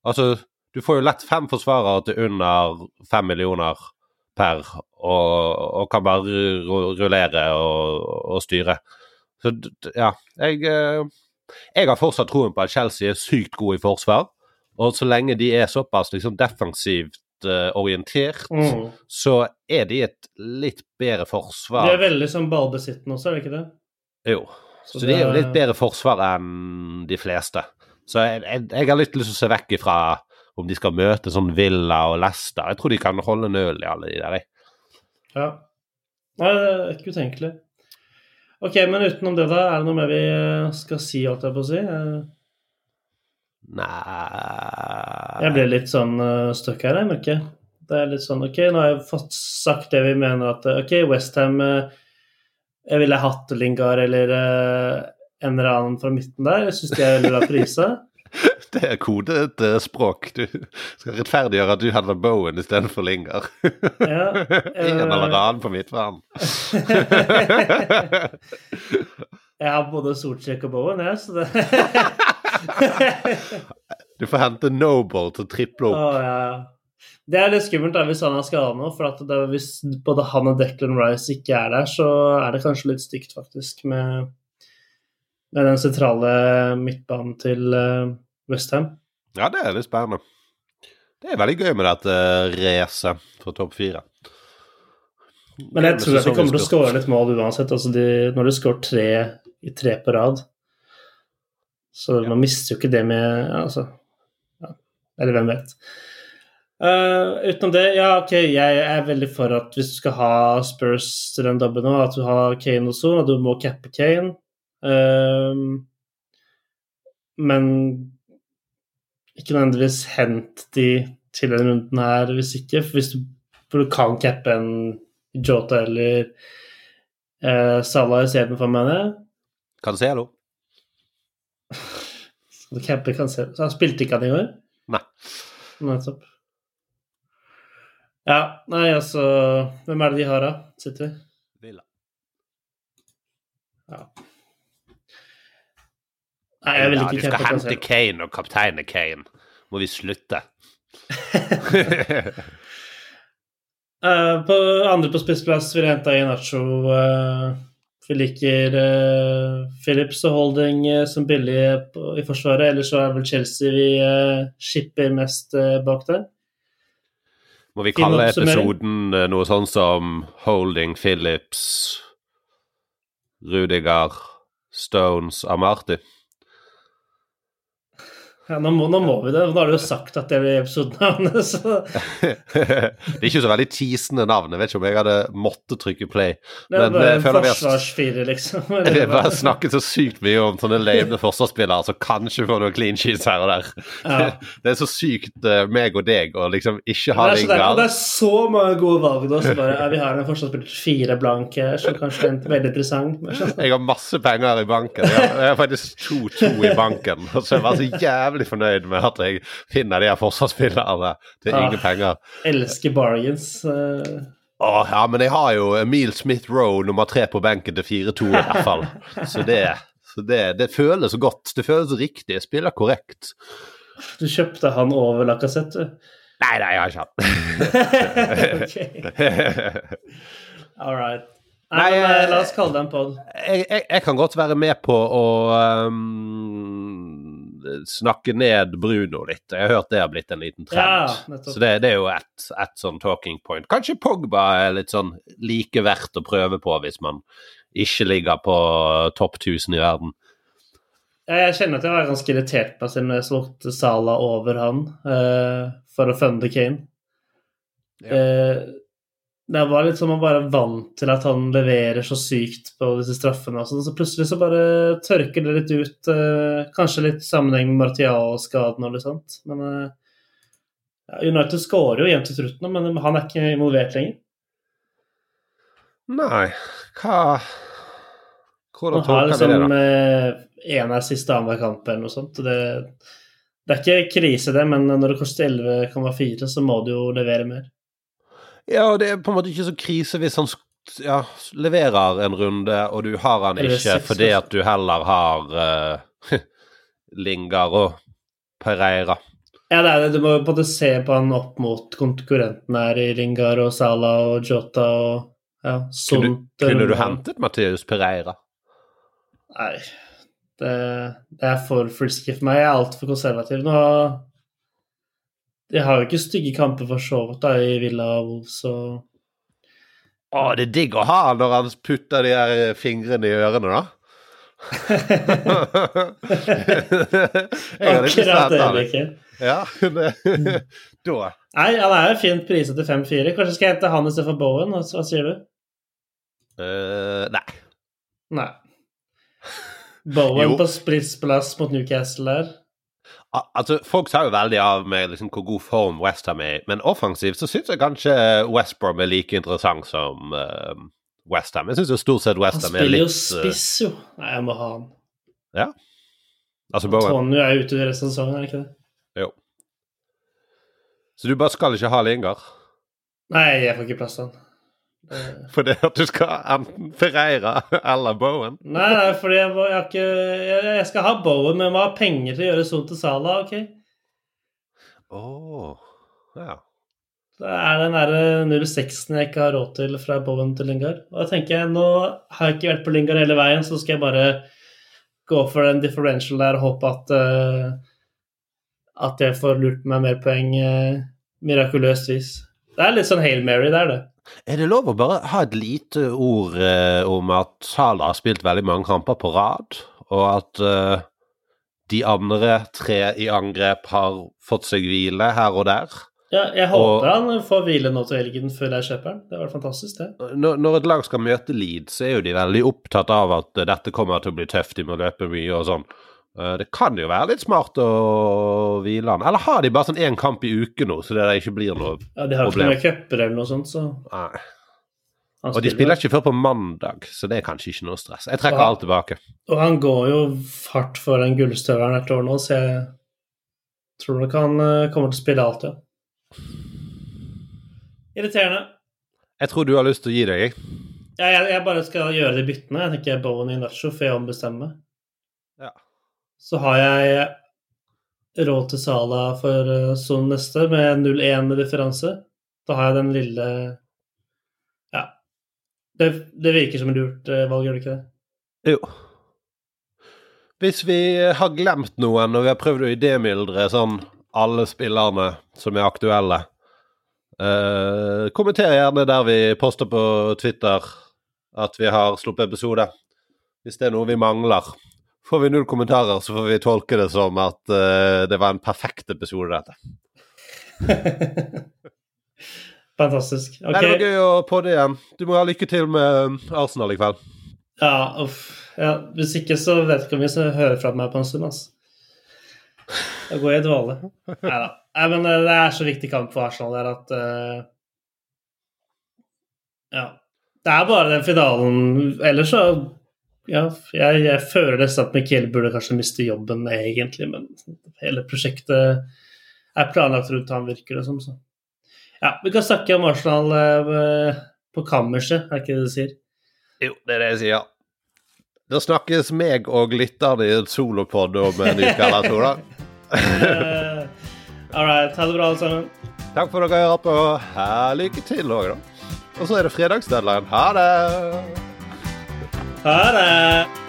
Altså, du får jo lett fem forsvarere til under fem millioner per, og, og kan bare rullere og, og styre. Så ja, jeg eh, Jeg har fortsatt troen på at Chelsea er sykt gode i forsvar, og så lenge de er såpass liksom, defensivt eh, orientert, Mm. så er de et litt bedre De forsvar. er veldig sånn ballbesittende også, er det ikke det? Jo. Så de er jo litt bedre forsvar enn de fleste. Så jeg, jeg, jeg har litt lyst til å se vekk ifra om de skal møte sånn Villa og Leicester. Jeg tror de kan holde nøl i alle de der. jeg. Ja. Nei, det er ikke utenkelig. Ok, men utenom det, da, er det noe mer vi eh, skal si, holdt jeg på å si? Eh, Nei Jeg ble litt sånn uh, stuck her, jeg merker. Det er litt sånn OK, nå har jeg fått sagt det vi mener at eh, OK, Westham uh, Jeg ville hatt Lingard eller uh, en eller annen fra midten der. Jeg syns de er veldig bra prisa. Det er kodet eh, språk. Du skal rettferdiggjøre at du hadde Bowen istedenfor Lingard. Ja, en eller eh, annen på midtbanen. jeg har både Solcheck og Bowen, jeg, så det Du får hente Noble til å triple opp. Oh, ja. Det er litt skummelt da, hvis han er skada nå, for det, hvis både han og Declan Rice ikke er der, så er det kanskje litt stygt, faktisk, med, med den sentrale midtbanen til uh, Westham. Ja, det er litt spennende. Det er veldig gøy med dette racet for topp fire. Men jeg tror at de kommer til å skåre litt mål uansett. Altså de, når de skårer tre i tre på rad, så man mister jo ikke det med altså, ja, Eller hvem vet. Uh, utenom det, ja, ok, jeg er veldig for at hvis du skal ha Spurs til den dubben nå, at du har Kane og at du må cappe Kane. Uh, men ikke nødvendigvis hent de til denne runden her hvis ikke. For hvis du, for du kan cappe en Jota eller uh, Salah istedenfor, mener jeg. Cancelo? Så du capper Cancelo. Så han spilte ikke han i år? Nei. Nettopp. Ja, nei, altså Hvem er det de har, da? City? Villa. Ja. Nei, jeg vil ikke Ja, du skal hente Kane og kapteinen Kane. Må vi slutte? uh, på andre på spissplass vil jeg hente Inacho. Uh, vi liker uh, Phillips og Holding uh, som billige på, i forsvaret. Ellers så er vel Chelsea vi uh, shipper mest eh, bak der. Må vi kalle episoden eh, noe sånn som Holding Phillips, Rudiger, Stones, Amarty? Ja, nå må, nå må vi det. Nå har du jo sagt at det blir episodenavnet, så det er ikke så veldig teasende navn. Jeg vet ikke om jeg hadde måttet trykke play. det er bare eh, en forsvarsfire, liksom. Vi har bare snakket så sykt mye om sånne lame forsvarsspillere som kanskje får noen clean sheets her og der. Ja. Det er så sykt eh, meg og deg å liksom ikke ha det, og det er så mange gode valg nå. Så bare, ja, vi har en forsvarsspiller fire blanke som kanskje er veldig interessant. Jeg har masse penger i banken. Jeg har, jeg har faktisk 2-2 i banken. Og så er jeg bare så jævlig fornøyd med at jeg finner de her forsvarsspillerne til Ah. ingen penger. Elsker bargains. Uh... Åh, ja, men jeg har jo Emil Smith Roe nummer tre på benken til 4-2 i hvert fall. Så det, så det, det føles godt. Det føles riktig. Jeg spiller korrekt. Du kjøpte han over Lacassette, du. Nei, nei, jeg har ikke hatt. all right. Nei, Nei, men, eh, eh, la oss kalle det en pod. jeg, jeg, jeg kan godt være med på å ehm, snakke ned Bruno litt. Jeg har hørt det har blitt en liten trend. Ja, så det, det er jo ett et sånn talking point. Kanskje Pogba er litt sånn like verdt å prøve på hvis man ikke ligger på topp 1000 i verden. Jeg kjenner at jeg var ganske irritert på siden jeg solgte Sala over han uh, for å funde Kane. Ja. Eh, det var litt som man bare vant til at han leverer så sykt på disse straffene. Og sånn, så plutselig så bare tørker det litt ut. eh, kanskje litt sammenheng med Martial-skaden og litt sånt. Men eh, United skårer jo jevnt i slutten, men han er ikke involvert lenger. Nei, hva Hvordan Han har vi det, liksom da? eh, en av siste annenhver kamp eller noe sånt. og Det, det er ikke krise, det, men når det koster 11,4, så må du jo levere mer. Ja, og det er på en måte ikke så krise hvis han ja, leverer en runde, og du har han ikke fordi at du heller har uh, Lingard og Pereira. Ja, det er det. Du må jo både se på han opp mot konkurrentene her i Lingard og Salah og Jota og ja, Kunne, Sunt. kunne du hentet Matheus Pereira? Nei, Det, det er for frisky for meg. Jeg er altfor konservativ. Nå De har jo ikke stygge kamper for så vidt i Villa Wolves, så Å, det er digg å ha når han putter de her fingrene i ørene, da. Akkurat det øyeblikket. Ja, det, da Nei, han er jo fint priset til 5-4. Kanskje skal jeg hente han istedenfor Bowen? Hva sier du? Uh, Nei. Nei. Bowen på spritsplass mot Newcastle der. Al- Altså, Folk tar jo veldig av med liksom, hvor god form Westham er i, men offensivt så syns jeg kanskje West Brom er like interessant som uh, Westham. Jeg syns jo stort sett Westham er litt Han spiller jo eh, spiss, jo. Nei, jeg må ha han. Altså Bowen. Antonio er ute resten av sesongen, er det ikke det? Jo. Så du bare skal ikke ha Lingard? Nei, jeg får ikke plass til han. Det- Fordi at du skal enten Ferreira eller Bowen? Nei, nei, fordi jeg, må, jeg har ikke jeg, jeg skal ha Bowen, men jeg må ha penger til å gjøre sånn til Sala, OK? Åh, ja. Det er den derre 06-en jeg ikke har råd til fra Bowen til Lingard. Og da tenker jeg, nå har jeg ikke vært på Lingard hele veien, så skal jeg bare gå for den differential der og håpe at uh, at jeg får lurt meg mer poeng uh, mirakuløst vis. Det er litt sånn Hail Mary, det er det. Er det lov å bare ha et lite ord eh, om at Salah har spilt veldig mange kamper på rad, og at eh, de andre tre i angrep har fått seg hvile her og der? Ja, jeg håper Og- han får hvile nå til helgen før jeg kjøper den. Det var fantastisk, det. Når, når et lag skal møte Leeds, så er jo de veldig opptatt av at eh, dette kommer til å bli tøft, de må løpe mye og sånn. Eh, Det kan jo være litt smart å hvile han. Eller har de bare sånn én kamp i uken nå, så det ikke blir noe problem? Ja, De har ikke Problem. noe med cuper eller noe sånt, så Nei. Og de spiller ikke før på mandag, så det er kanskje ikke noe stress. Jeg trekker han, alt tilbake. Og han går jo hardt for den gullstøvelen hvert år nå, så jeg tror nok han eh, kommer til å spille alt, ja. Irriterende. Jeg tror du har lyst til å gi deg, jeg. Ja, jeg, jeg bare skal gjøre de byttene. Jeg tenker Bowen i Nacho for jeg ombestemmer meg. Ja. Så har jeg råd til Sala for uh, Son neste, med 0-1 differanse. Da har jeg den lille Ja. Det, det virker som et lurt uh, valg, gjør det ikke det? Jo. Hvis vi har glemt noen, og vi har prøvd å idémyldre sånn alle spillerne som er aktuelle eh, Kommenter gjerne der vi poster på Twitter at vi har sluppet episode. Hvis det er noe vi mangler. Får vi null kommentarer, så får vi tolke det som at uh, det var en perfekt episode, dette. Fantastisk. Nei, det var gøy å podde igjen. Du må ha lykke til med Arsenal i kveld. Ja, uff. Ja, hvis ikke så vet ikke om vi skal høre fra meg på en stund, altså. Da går jeg i dvale. Nei da. Nei, men eh, det er så viktig kamp for Arsenal der at uh, Ja. Det er bare den finalen Ellers så Ja, jeg, jeg føler nesten at Michael burde kanskje miste jobben, egentlig, men hele prosjektet er planlagt rundt han, virker det som. Så. Ja, vi kan snakke om Arsenal eh, på kammerset, er ikke det du sier? Jo, det er det jeg sier. ja. Da snakkes meg og lytterne i en solopod om en uke eller to, da. Eh, All right. Ha det bra, alle sammen. Takk for at dere hører på. Her, lykke til òg, da. Og så er det fredagsdeadline. Ha det! Ha det!